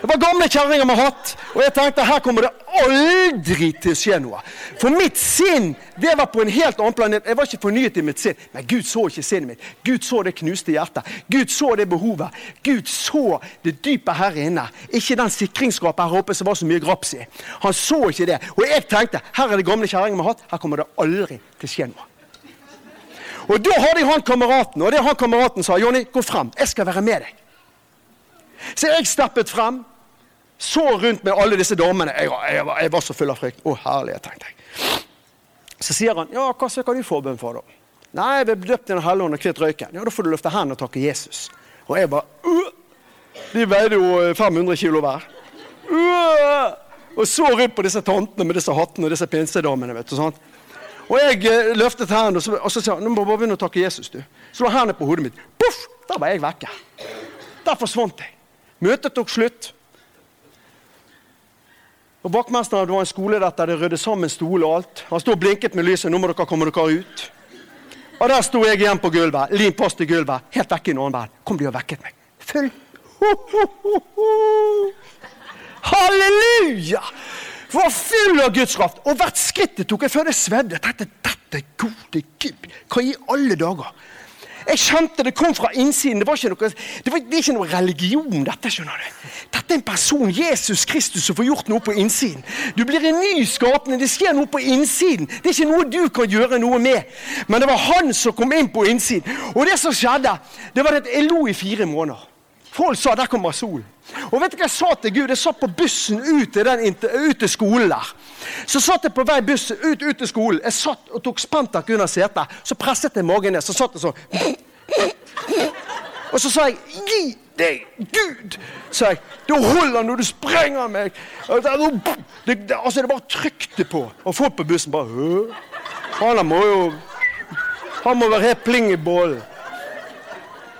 Det var gamle kjerringer med hatt, og jeg tenkte her kommer det aldri til å skje noe. For mitt sinn det var på en helt annen planet. Jeg var ikke fornyet i mitt sinn. Men Gud så ikke sinnet mitt. Gud så det knuste hjertet. Gud så det behovet. Gud så det dype her inne. Ikke den sikringsskapet her oppe som var så mye graps i. Han så ikke det. Og jeg tenkte her er det gamle kjerringer med hatt. Her kommer det aldri til å skje noe. Og da hadde jeg han kameraten, og det er han kameraten sa, Jonny, gå frem. Jeg skal være med deg. Så jeg steppet frem, så rundt med alle disse damene. Jeg, jeg, jeg var så full av frykt. Å, herlighet, tenkte jeg. Så sier han, ja, hva søker du forbønn for, da? Nei, jeg ble døpt i Den hellige ånd og kvitt røyken. Ja, da får du løfte hendene og takke Jesus. Og jeg bare «Øh!» De veide jo eh, 500 kilo hver. «Øh!» Og så rundt på disse tantene med disse hattene og disse pinsedamene. vet du, sant? Og jeg eh, løftet hendene, og så, og så sa han, nå må bare begynne å takke Jesus. du. Så lå hendene på hodet mitt. Poff! Der var jeg vekke. Der forsvant jeg. Møtet tok slutt. Og Vaktmesteren det var en skole der det ryddet sammen stol og alt. Han sto og blinket med lyset. 'Nå må dere komme dere ut.' Og der sto jeg igjen på gulvet, limt fast i gulvet, helt vekke i en annen verden. Kom de og vekket meg. Ho. Halleluja! Var full av Guds kraft. Og hvert skritt jeg tok, jeg følte jeg svedde. Dette, Dette gode Gud, hva i alle dager? Jeg skjønte det kom fra innsiden. Det var ikke noe, det var, det er ikke noe religion, dette. skjønner du. Dette er en person, Jesus Kristus, som får gjort noe på innsiden. Du blir en ny skapende. Det skjer noe på innsiden. Det er ikke noe du kan gjøre noe med. Men det var han som kom inn på innsiden. Og det som skjedde, det var at jeg lo i fire måneder. Folk sa 'der kommer solen'. Og vet du hva jeg sa til Gud? Jeg satt på bussen ut til, den, ut til skolen der. Så satt jeg på vei bussen ut, ut til skolen. Jeg satt og tok spentak under setet. Så presset jeg magen ned. Så satt jeg sånn. Og så sa jeg 'Gi deg, Gud', sa jeg. 'Da holder når du sprenger meg'. Det, det, altså, det bare trykte på. Og folk på bussen bare Hø? Han må jo Han må være helt pling i bollen.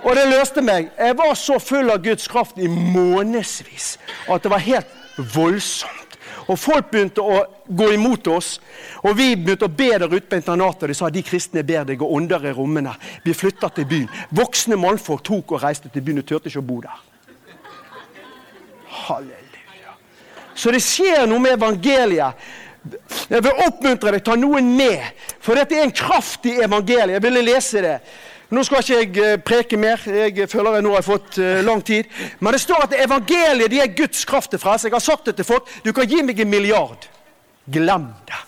Og det løste meg. Jeg var så full av Guds kraft i månedsvis at det var helt voldsomt. Og folk begynte å gå imot oss. Og vi begynte å be der ute på internatet. De sa de kristne ber deg, og ånder i rommene. Vi flytta til byen. Voksne mannfolk tok og reiste til byen og turte ikke å bo der. Halleluja. Så det skjer noe med evangeliet. Jeg vil oppmuntre deg, ta noen med. For dette er en kraft i evangeliet. Jeg ville lese det. Nå skal ikke jeg eh, preke mer. Jeg føler jeg nå har fått uh, lang tid. Men det står at evangeliet det er Guds kraft til frelse. Jeg har sagt det til folk. Du kan gi meg en milliard. Glem det.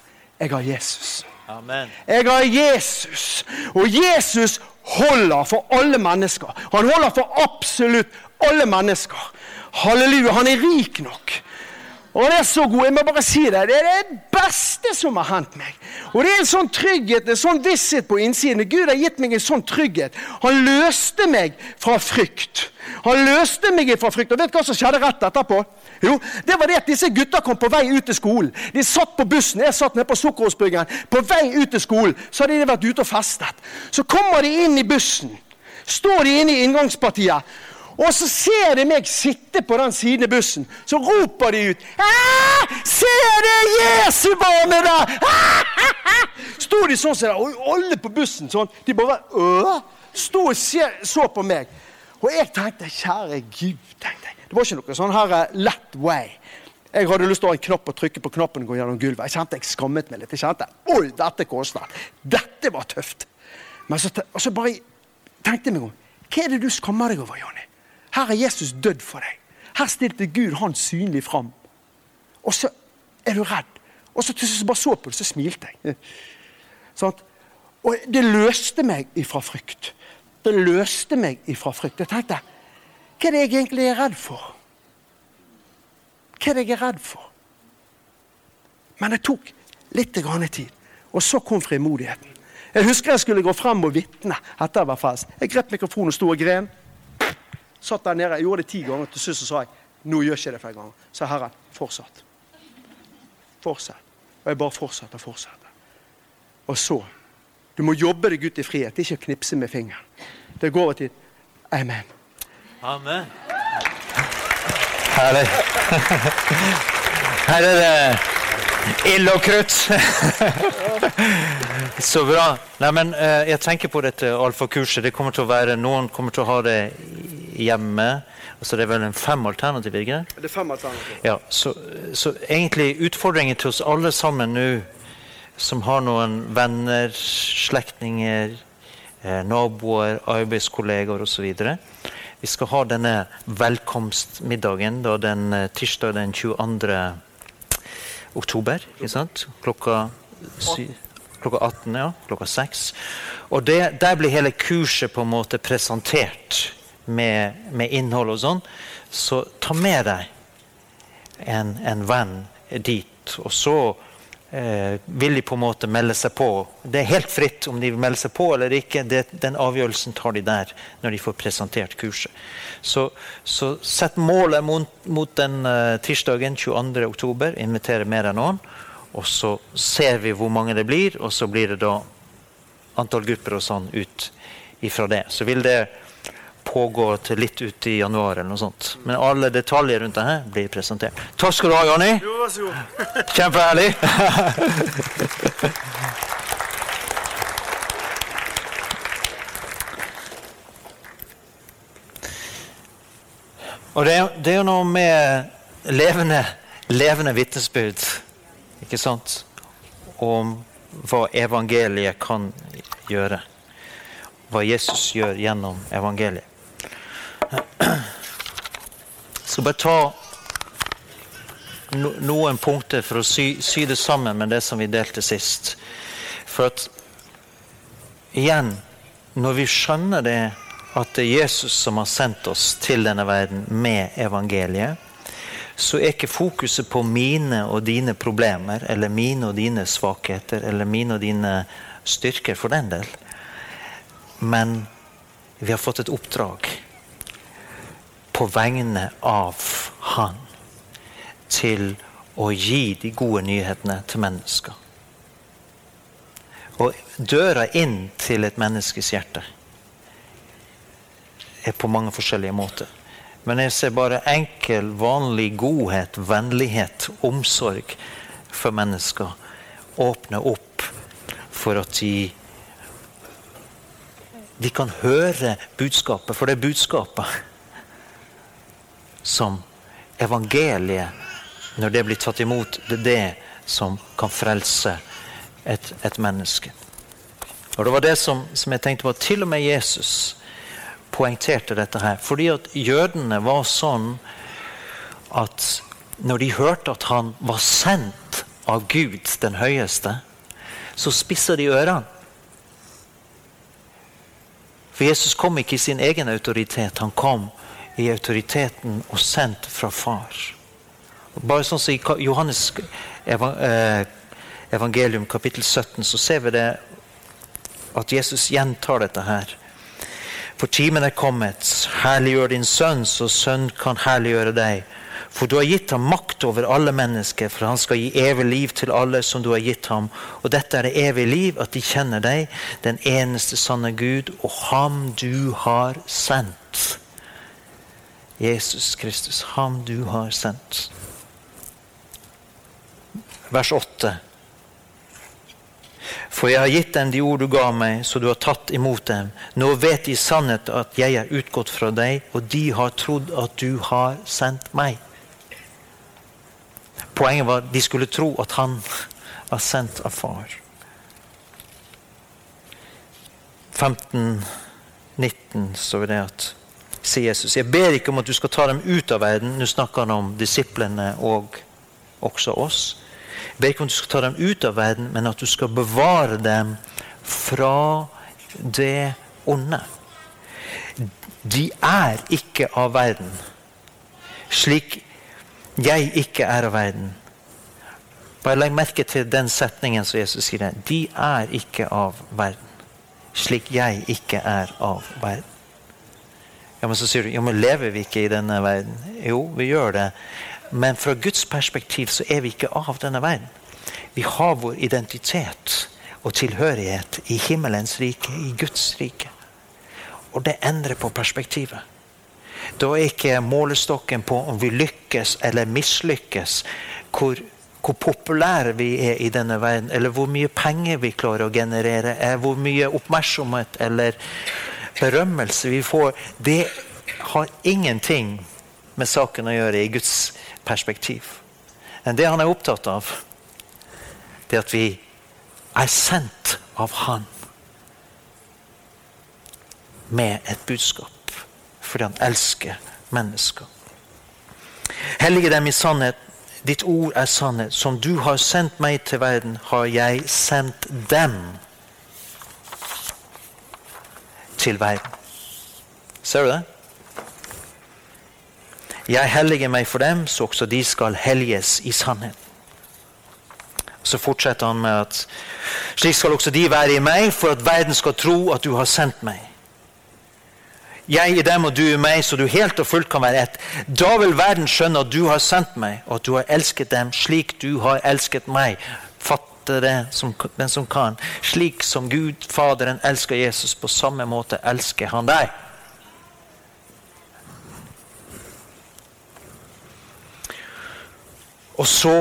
Jeg har Jesus. Amen. Jeg har Jesus. Og Jesus holder for alle mennesker. Han holder for absolutt alle mennesker. Halleluja. Han er rik nok. Og det er så god. Jeg må bare si det. Det er det beste som har hendt meg. Og det er en sånn trygghet, en sånn visshet på innsiden. Gud har gitt meg en sånn trygghet. Han løste meg fra frykt. Han løste meg fra frykt. Og vet du hva som skjedde rett etterpå? Jo, det var det at disse gutta kom på vei ut til skolen. De satt på bussen. Jeg satt nede på Sukkerhusbryggen. På vei ut til skolen så hadde de vært ute og festet. Så kommer de inn i bussen. Står de inne i inngangspartiet. Og så ser de meg sitte på den siden av bussen. Så roper de ut Ser det Jesu barne der! Sto de sånn som det, og alle på bussen sånn. De bare øh, sto og se, så på meg. Og jeg tenkte, kjære Gud, tenkte jeg. Det var ikke noe sånn her eh, lett way. Jeg hadde lyst til å ha en knapp og trykke på knappen og gå gjennom gulvet. Jeg kjente jeg skammet meg litt. Jeg kjente oi, dette koster. Dette var tøft. Men så, så bare tenkte jeg meg om. Hva er det du skammer deg over, Jonny? Her er Jesus dødd for deg. Her stilte Gud han synlig fram. Og så er du redd. Og så til slutt bare så på det, så smilte jeg. Sånn. Og det løste meg ifra frykt. Det løste meg ifra frykt. Jeg tenkte, hva er det jeg egentlig er redd for? Hva er det jeg er redd for? Men det tok litt grann tid. Og så kom frimodigheten. Jeg husker jeg skulle gå frem og vitne etter jeg var frelst. Jeg grep mikrofonen og sto og gren. Satt der nede. Jeg gjorde det ti ganger. Til slutt sa jeg nå gjør ikke jeg det flere ganger. Så Herren, fortsatt. Fortsett. Og jeg bare fortsatte og fortsatte. Og så Du må jobbe deg ut i frihet, ikke knipse med fingeren. Det går over tid. Amen. Amen. Herlig. Her er det ild og krutt. Så bra. Nei, men eh, jeg tenker på dette alfakurset. Det kommer til å være, Noen kommer til å ha det hjemme. Altså Det er vel en fem alternativ? ikke det? Er fem alternativ. Ja, så, så egentlig utfordringen til oss alle sammen nå, som har noen venner, slektninger, eh, naboer, arbeidskollegaer osv. Vi skal ha denne velkomstmiddagen da den eh, tirsdag den 22. oktober. Klokka, sy, klokka 18, ja. Klokka 6. Og det, der blir hele kurset på en måte presentert med, med innhold og sånn. Så ta med deg en, en venn dit. Og så eh, vil de på en måte melde seg på. Det er helt fritt om de vil melde seg på eller ikke. Det, den avgjørelsen tar de der når de får presentert kurset. Så, så sett målet mot, mot den uh, tirsdagen 22. oktober. Inviter mer enn noen. Og så ser vi hvor mange det blir, og så blir det da antall grupper og sånn ut ifra det. Så vil det pågå til litt ut i januar eller noe sånt. Men alle detaljer rundt det her blir presentert. Takk skal du ha, Jonny. Kjempeherlig. Og det det er jo noe med levende, levende vitnesbyrd, ikke sant? Om hva evangeliet kan gjøre. Hva Jesus gjør gjennom evangeliet. Skal bare ta noen punkter for å sy, sy det sammen med det som vi delte sist. For at igjen, når vi skjønner det at det er Jesus som har sendt oss til denne verden med evangeliet, så er ikke fokuset på mine og dine problemer eller mine og dine svakheter eller mine og dine styrker, for den del. Men vi har fått et oppdrag på vegne av Han til å gi de gode nyhetene til mennesker. Og døra inn til et menneskes hjerte er på mange forskjellige måter. Men jeg ser bare enkel, vanlig godhet, vennlighet, omsorg for mennesker åpne opp for at de de kan høre budskapet, for det er budskapet som evangeliet, når det blir tatt imot, det er det som kan frelse et, et menneske. Og Det var det som, som jeg tenkte på, til og med Jesus poengterte dette her. Fordi at jødene var sånn at når de hørte at han var sendt av Gud den høyeste, så spissa de ørene. For Jesus kom ikke i sin egen autoritet, han kom i autoriteten og sendt fra far. Bare sånn som I Johannes eh, evangelium kapittel 17 så ser vi det at Jesus gjentar dette her. For timen er kommet, herliggjør din sønn, så sønn kan herliggjøre deg. For du har gitt ham makt over alle mennesker, for han skal gi evig liv til alle som du har gitt ham. Og dette er det evige liv, at de kjenner deg, den eneste sanne Gud, og ham du har sendt. Jesus Kristus, ham du har sendt. Vers 8. For jeg har gitt dem de ord du ga meg, så du har tatt imot dem. Nå vet de i sannhet at jeg er utgått fra deg, og de har trodd at du har sendt meg. Poenget var at de skulle tro at han var sendt av far. 15, 19 står det at sier Jesus, jeg ber ikke om at du skal ta dem ut av verden. Nå snakker han om disiplene og også oss. Jeg ber ikke om du skal ta dem ut av verden, men at du skal bevare dem fra det onde. De er ikke av verden, slik jeg ikke er av verden. Bare legg merke til den setningen som Jesus sier. De er ikke av verden, slik jeg ikke er av verden. Ja, men så sier du ja, men lever vi ikke i denne verden? Jo, vi gjør det. Men fra Guds perspektiv så er vi ikke av denne verden. Vi har vår identitet og tilhørighet i himmelens rike, i Guds rike. Og det endrer på perspektivet. Da er ikke målestokken på om vi lykkes eller mislykkes, hvor, hvor populære vi er i denne verden, eller hvor mye penger vi klarer å generere, hvor mye oppmerksomhet eller berømmelse vi får, det har ingenting med saken å gjøre i Guds perspektiv. Men det han er opptatt av, det at vi er sendt av Han med et budskap. Fordi han elsker mennesker. Hellige dem i sannhet. Ditt ord er sannhet. Som du har sendt meg til verden, har jeg sendt dem til verden. Ser du det? Jeg helliger meg for dem, så også de skal helliges i sannhet. Så fortsetter han med at slik skal også de være i meg, for at verden skal tro at du har sendt meg. Jeg i dem og du i meg, så du helt og fullt kan være ett. Da vil verden skjønne at du har sendt meg, og at du har elsket dem slik du har elsket meg. Fatte det, som, den som kan. Slik som Gud, Faderen, elsker Jesus, på samme måte elsker han deg. Og så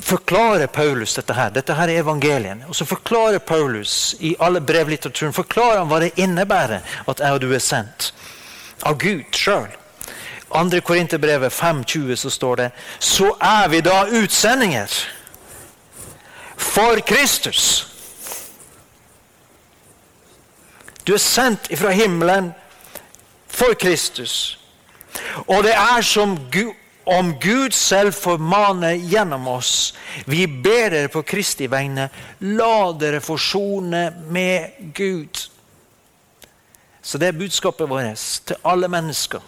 forklarer Paulus dette her. Dette her er evangelien. Og så forklarer Paulus i alle brevlitteraturen forklarer han hva det innebærer at jeg og du er sendt av Gud sjøl. 2. Korinterbrevet 5,20 så står det Så er vi da utsendinger for Kristus. Du er sendt fra himmelen for Kristus. Og det er som Gud om Gud selv formaner gjennom oss. Vi ber dere på Kristi vegne, la dere forsone med Gud. Så det er budskapet vårt til alle mennesker.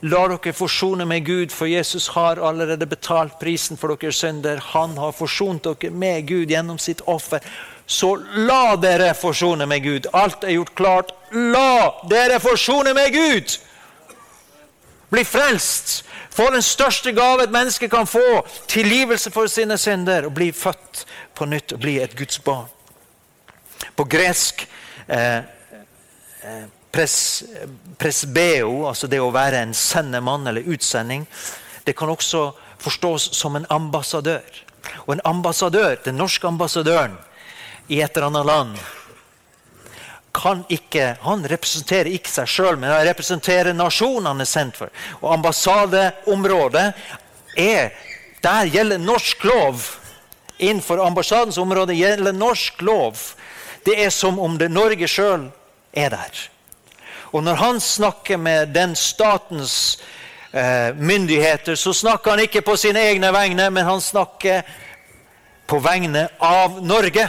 La dere forsone med Gud, for Jesus har allerede betalt prisen for deres synder. Han har forsont dere med Gud gjennom sitt offer. Så la dere forsone med Gud. Alt er gjort klart. La dere forsone med Gud! Bli frelst! Få den største gave et menneske kan få. Tilgivelse for sine synder. Og bli født på nytt og bli et Guds barn. På gresk eh, eh, pres, presbeo, altså det å være en sendemann eller utsending, det kan også forstås som en ambassadør. Og en ambassadør, den norske ambassadøren i et eller annet land kan ikke, Han representerer ikke seg sjøl, men han representerer nasjonen han er sendt for. Og ambassadeområdet er Der gjelder norsk lov. Innenfor ambassadens område gjelder norsk lov. Det er som om det Norge sjøl er der. Og når han snakker med den statens eh, myndigheter, så snakker han ikke på sine egne vegne, men han snakker på vegne av Norge.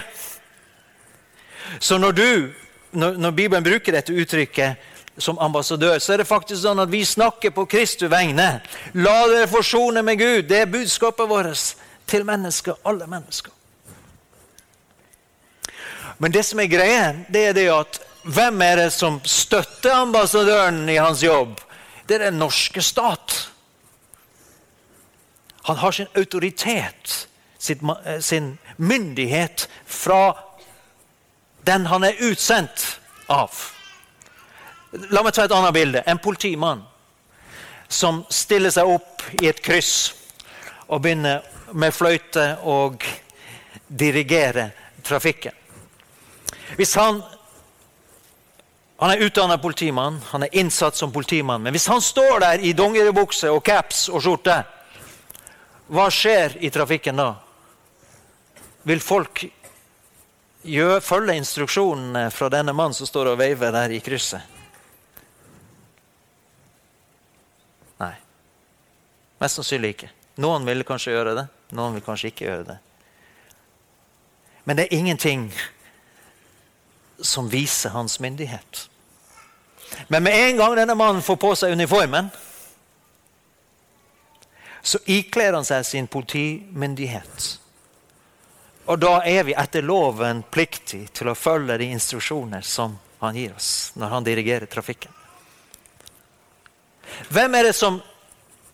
Så når du når, når, Bibelen bruker dette uttrykket som ambassadør, så er det faktisk sånn at vi snakker på Kristu vegne. La dere forsone med Gud. Det er budskapet vårt til mennesker, alle mennesker. Men det som er greien, det er det at hvem er det som støtter ambassadøren i hans jobb? Det er den norske stat. Han har sin autoritet, sin myndighet, fra den han er utsendt av. La meg ta et annet bilde. En politimann som stiller seg opp i et kryss og begynner med fløyte og dirigere trafikken. Hvis han han er utdanna politimann, han er innsatt som politimann. Men hvis han står der i dongeribukse og caps og skjorte, hva skjer i trafikken da? Vil folk følge instruksjonene fra denne mannen som står og veiver der i krysset? Nei. Mest sannsynlig ikke. Noen vil kanskje gjøre det, noen vil kanskje ikke gjøre det. Men det er ingenting som viser hans myndighet. Men med en gang denne mannen får på seg uniformen, så ikler han seg sin politimyndighet. Og da er vi etter loven pliktig til å følge de instruksjoner som han gir oss når han dirigerer trafikken. Hvem er det som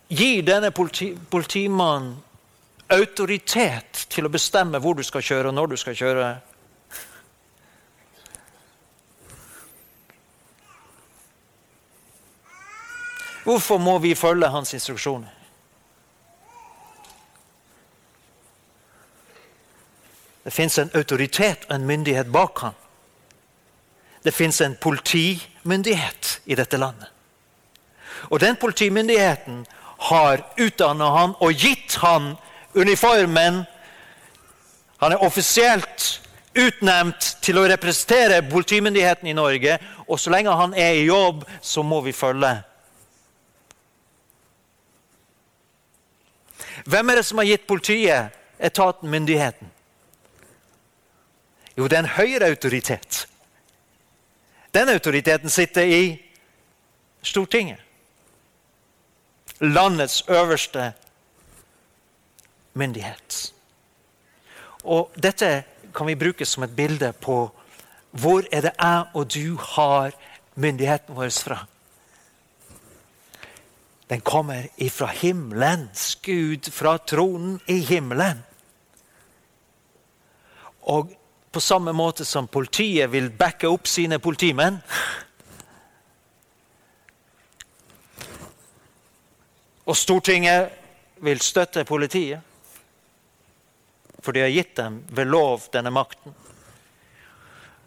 gir denne politi politimannen autoritet til å bestemme hvor du skal kjøre, og når du skal kjøre? Hvorfor må vi følge hans instruksjoner? Det fins en autoritet og en myndighet bak ham. Det fins en politimyndighet i dette landet. Og den politimyndigheten har utdanna han og gitt han uniformen. Han er offisielt utnevnt til å representere politimyndigheten i Norge. Og så lenge han er i jobb, så må vi følge Hvem er det som har gitt politiet, etaten, myndigheten? Jo, det er en høyere autoritet. Den autoriteten sitter i Stortinget. Landets øverste myndighet. Og Dette kan vi bruke som et bilde på hvor er det jeg og du har myndigheten vår fra. Den kommer ifra himmelen. Gud, fra tronen i himmelen. Og på samme måte som politiet vil backe opp sine politimenn Og Stortinget vil støtte politiet, for de har gitt dem ved lov denne makten.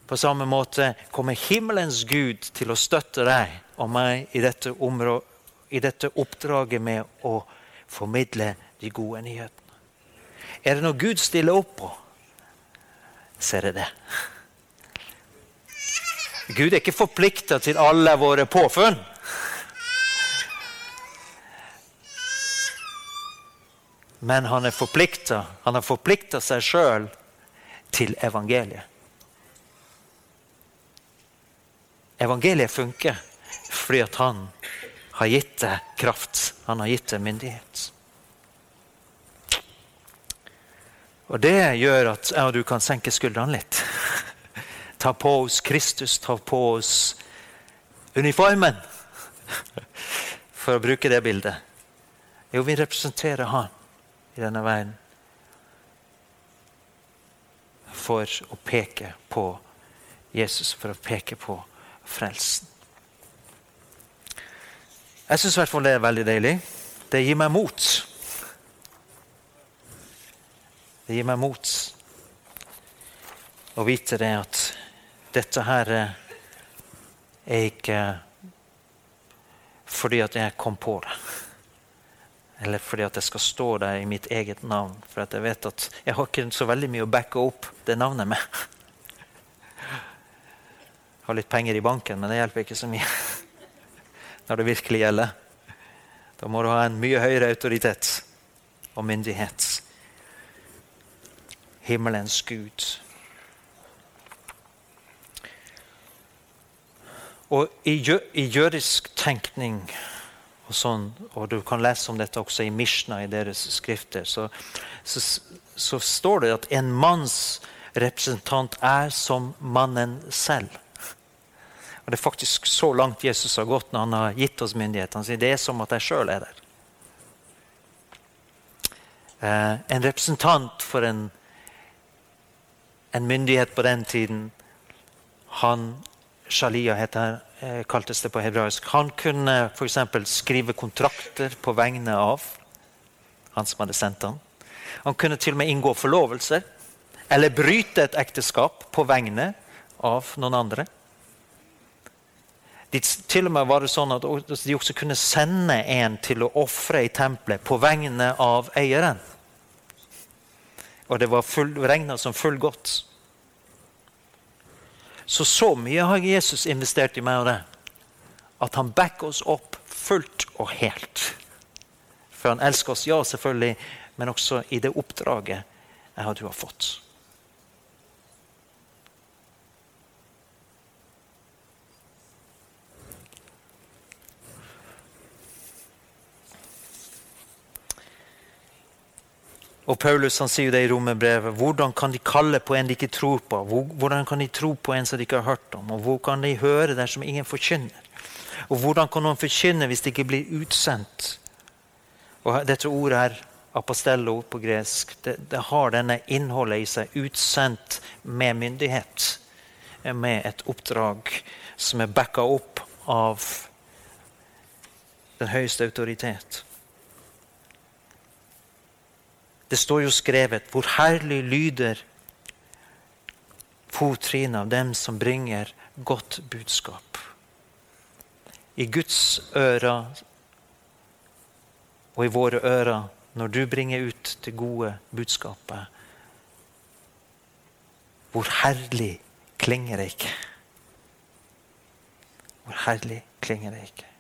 På samme måte kommer himmelens Gud til å støtte deg og meg i dette området i dette oppdraget med å formidle de gode nyhetene. Er det noe Gud stiller opp på, så jeg det. Gud er ikke forplikta til alle våre påfunn. Men han er forplikta. Han har forplikta seg sjøl til evangeliet. Evangeliet funker fordi at han har gitt det kraft. Han har gitt det myndighet. Og Det gjør at jeg og du kan senke skuldrene litt. Ta på oss Kristus, ta på oss uniformen. For å bruke det bildet. Jo, vi representerer Han i denne verden. For å peke på Jesus, for å peke på frelsen. Jeg syns i hvert fall det er veldig deilig. Det gir meg mot. Det gir meg mot å vite det at dette her er ikke fordi at jeg kom på det. Eller fordi at jeg skal stå der i mitt eget navn. For at jeg vet at jeg har ikke så veldig mye å backe opp det navnet med. Jeg har litt penger i banken, men det hjelper ikke så mye når det virkelig gjelder. Da må du ha en mye høyere autoritet og myndighet. Himmelens Gud. Og i, jø i jødisk tenkning, og, sånn, og du kan lese om dette også i Mishna i deres skrifter, så, så, så står det at en manns representant er som mannen selv. Og Det er faktisk så langt Jesus har gått når han har gitt oss myndighet. Han sier det er som at jeg sjøl er der. Eh, en representant for en, en, myndighet på den tiden, han Shalia heter, eh, kaltes det på hebraisk. Han kunne f.eks. skrive kontrakter på vegne av han som hadde sendt han. Han kunne til og med inngå forlovelser eller bryte et ekteskap på vegne av noen andre. De, til og med var det sånn at de også kunne sende en til å ofre i tempelet på vegne av eieren. Og det var regna som full godt. Så så mye har Jesus investert i meg og det. At han backer oss opp fullt og helt. For han elsker oss, ja, selvfølgelig, men også i det oppdraget jeg har fått. Og Paulus han sier det i romerbrevet. Hvordan kan de kalle på en de ikke tror på? Hvordan kan de tro på en som de ikke har hørt om? Og Hvor kan de høre dersom ingen forkynner? Og Hvordan kan noen forkynne hvis de ikke blir utsendt? Og Dette ordet her, apostello på gresk, det, det har denne innholdet i seg. Utsendt med myndighet. Med et oppdrag som er backa opp av den høyeste autoritet. Det står jo skrevet hvor herlig lyder fottrinnet av dem som bringer godt budskap. I Guds ører og i våre ører når du bringer ut det gode budskapet. Hvor herlig klinger det ikke? Hvor herlig klinger det ikke?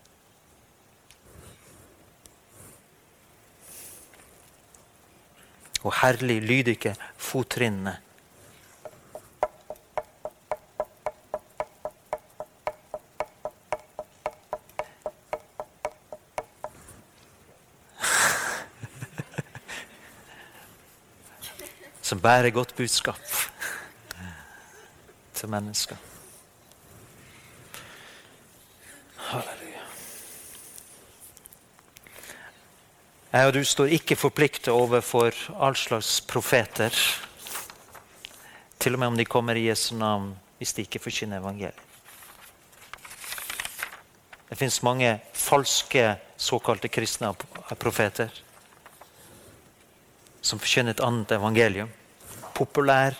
Og herlig lydige fottrinnene. Som bærer godt budskap til mennesker. Jeg og du står ikke forpliktet overfor all slags profeter. Til og med om de kommer i Jesu navn, hvis de ikke forkynner evangeliet. Det fins mange falske såkalte kristne profeter som forkynner et annet evangelium. Populær,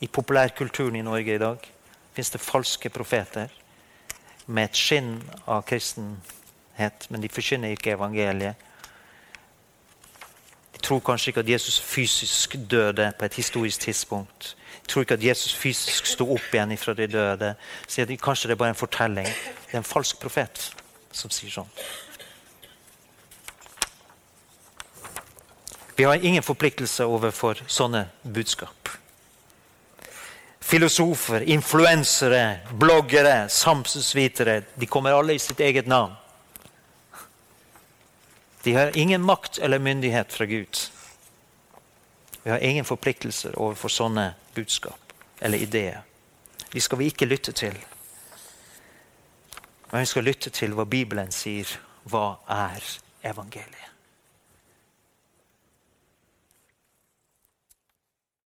I populærkulturen i Norge i dag fins det falske profeter med et skinn av kristenhet, men de forkynner ikke evangeliet tror kanskje ikke at Jesus fysisk døde på et historisk tidspunkt. Jeg tror ikke at Jesus fysisk sto opp igjen fra de døde. Så kanskje det er bare en fortelling. Det er en falsk profet som sier sånn. Vi har ingen forpliktelse overfor sånne budskap. Filosofer, influensere, bloggere, samfunnsvitere de kommer alle i sitt eget navn. De har ingen makt eller myndighet fra Gud. Vi har ingen forpliktelser overfor sånne budskap eller ideer. De skal vi ikke lytte til. Men vi skal lytte til hva Bibelen sier. Hva er evangeliet?